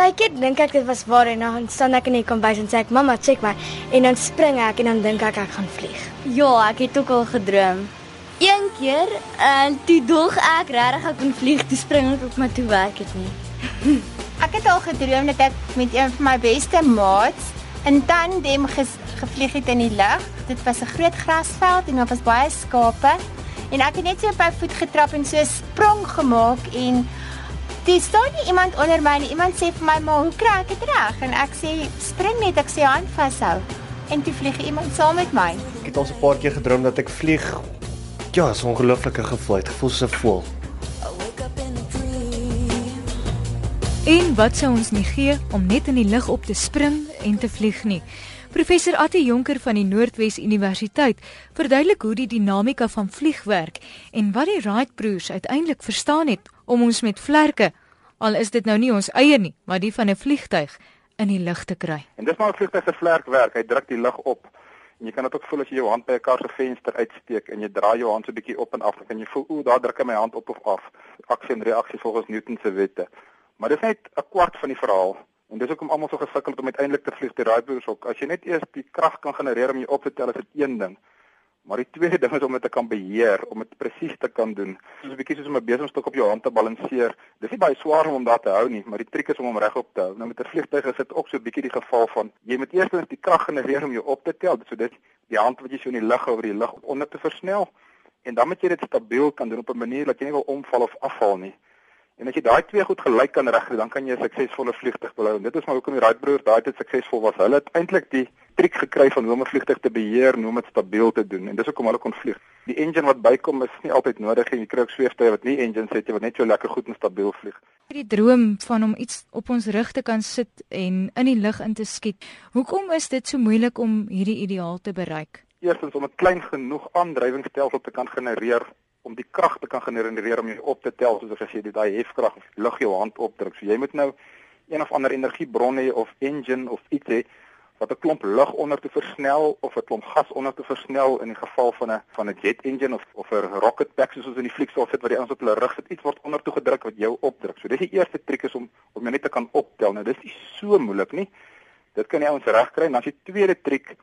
Partykeer dink ek dit was waar en dan staan ek in die kombuis en sê ek mamma, check my en dan spring ek en dan dink ek ek gaan vlieg. Ja, ek het ook al gedroom. Een keer en toe dog ek regtig ek kon vlieg, toe spring ek op my toe werk dit nie. Ek het al gedroom dat ek met een van my beste maats in tandem ges, gevlieg het in die lug. Dit was 'n groot grasveld en daar was baie skape. En ek het net so op my voet getrap en so 'n sprong gemaak en Dis staan nie iemand onder my nie. Iemand sê vir my, "Maar hoe kry ek dit reg?" En ek sê, "Spring net, ek sê hand vashou." En toe vlieg iemand saam met my. Ek het al 'n paar keer gedroom dat ek vlieg. Ja, so 'n ongelooflike gevoel. Dit gevoel soos 'n voël. En wat sou ons nie gee om net in die lug op te spring en te vlieg nie. Professor Attie Jonker van die Noordwes Universiteit verduidelik hoe die dinamika van vlieg werk en wat die Wright broers uiteindelik verstaan het om ons met vlerke, al is dit nou nie ons eie nie, maar die van 'n vliegtyg in die lug te kry. En dis maar 'n vliegtyg se vlerk werk. Hy druk die lug op. En jy kan dit ook voel as jy jou hand by 'n kar se venster uitsteek en jy draai jou hand so 'n bietjie op en af, kan jy voel, ooh, daar druk hy my hand op of af. Aksie en reaksie volgens Newton se wette. Maar dis net 'n kwart van die verhaal. En dis hoekom almal so gesukkel om uiteindelik te vlieg die raaibroers ook. As jy net eers die krag kan genereer om jy op te tel, is dit een ding. Maar die tweede ding is om dit te kan beheer, om dit presies te kan doen. Soos 'n bietjie soos om 'n besemstok op jou hand te balanseer. Dis nie baie swaar om hom daar te hou nie, maar die triek is om hom regop te hou. Nou met 'n vliegtuig is dit ook so 'n bietjie die geval van jy moet eers net die krag genereer om jou op te tel. So dit die hand wat jy so in die lug oor die lug onder te versnel en dan moet jy dit stabiel kan doen op 'n manier dat jy nie wil omval of afval nie. En as jy daai twee goed gelyk kan regkry, dan kan jy 'n suksesvolle vliegtuig bou. Dit is maar hoekom die Wright broers daai tyd suksesvol was. Hulle het eintlik die triek gekry van hoe om 'n vliegtuig te beheer en hoe om dit stabiel te doen. En dis hoekom hulle kon vlieg. Die engine wat bykom is nie altyd nodig nie. Jy kry ook sweeftuie wat nie engines het nie wat net so lekker goed en stabiel vlieg. Die droom van om iets op ons rug te kan sit en in die lug in te skiet. Hoekom is dit so moeilik om hierdie ideaal te bereik? Eerstens om 'n klein genoeg aandrywingsstelsel te kan genereer om die krag te kan genereer om jou op te tel soos as jy dit daai hefkrag lug jou hand opdruk. So jy moet nou een of ander energiebron hê of engine of iets hê wat 'n klomp lug onder te versnel of 'n klomp gas onder te versnel in die geval van 'n van 'n jet engine of of 'n rocket pack soos in die vliegtuig sit wat die ouens op hulle rug sit iets word onder toe gedruk wat jou opdruk. So dis die eerste triek is om om jou net te kan optel. Nou dis nie so moeilik nie. Dit kan jy ouens regkry. Dan as jy tweede triek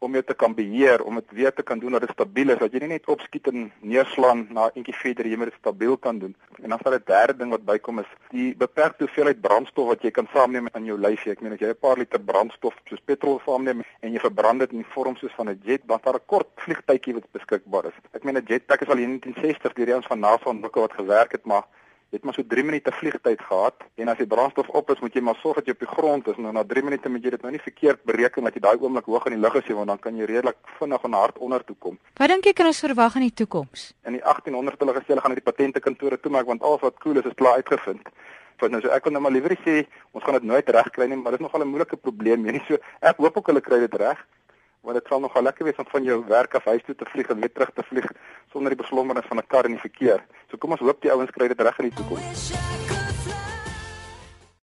om jou te kan beheer, om dit weer te kan doen dat dit stabiel is, dat jy nie net opskiet en neerslaan na eentjie verder, jy moet dit stabiel kan doen. En dan sal 'n derde ding wat bykom is die beperkte hoeveelheid brandstof wat jy kan saamneem in jou lyfie. Ek meen as jy 'n paar liter brandstof soos petrol saamneem en jy verbrand dit in die vorm soos van 'n jet, dan daar 'n kort vliegtydjie wat beskikbaar is. Ek meen 'n jetpack is al in 1960 deur die ons van NASA ontwikkel wat gewerk het, maar Jy het maar so 3 minute vliegtyd gehad en as die brandstof op is, moet jy maar sorg dat jy op die grond is. Nou na 3 minute moet jy dit nou nie verkeerd bereken dat jy daai oomblik hoog in die lug is nie, want dan kan jy redelik vinnig en hard onder toe kom. Wat dink jy kan ons verwag in die toekoms? In die 1800 hulle gesê hulle gaan dit patentekantore toemaak want alles wat cool is is klaar uitgevind. Want nou so ek kon nou maar liewer sê ons gaan dit nooit regkry nie, maar dit is nogal 'n moeilike probleem hier nie. So ek hoop ook hulle kry dit reg want dit sal nogal lekker wees om van jou werk af huis toe te vlieg en weer terug te vlieg sonder die beslommernis van 'n kar in die verkeer. Kom ons hoop die ouens kry dit reg in die toekoms.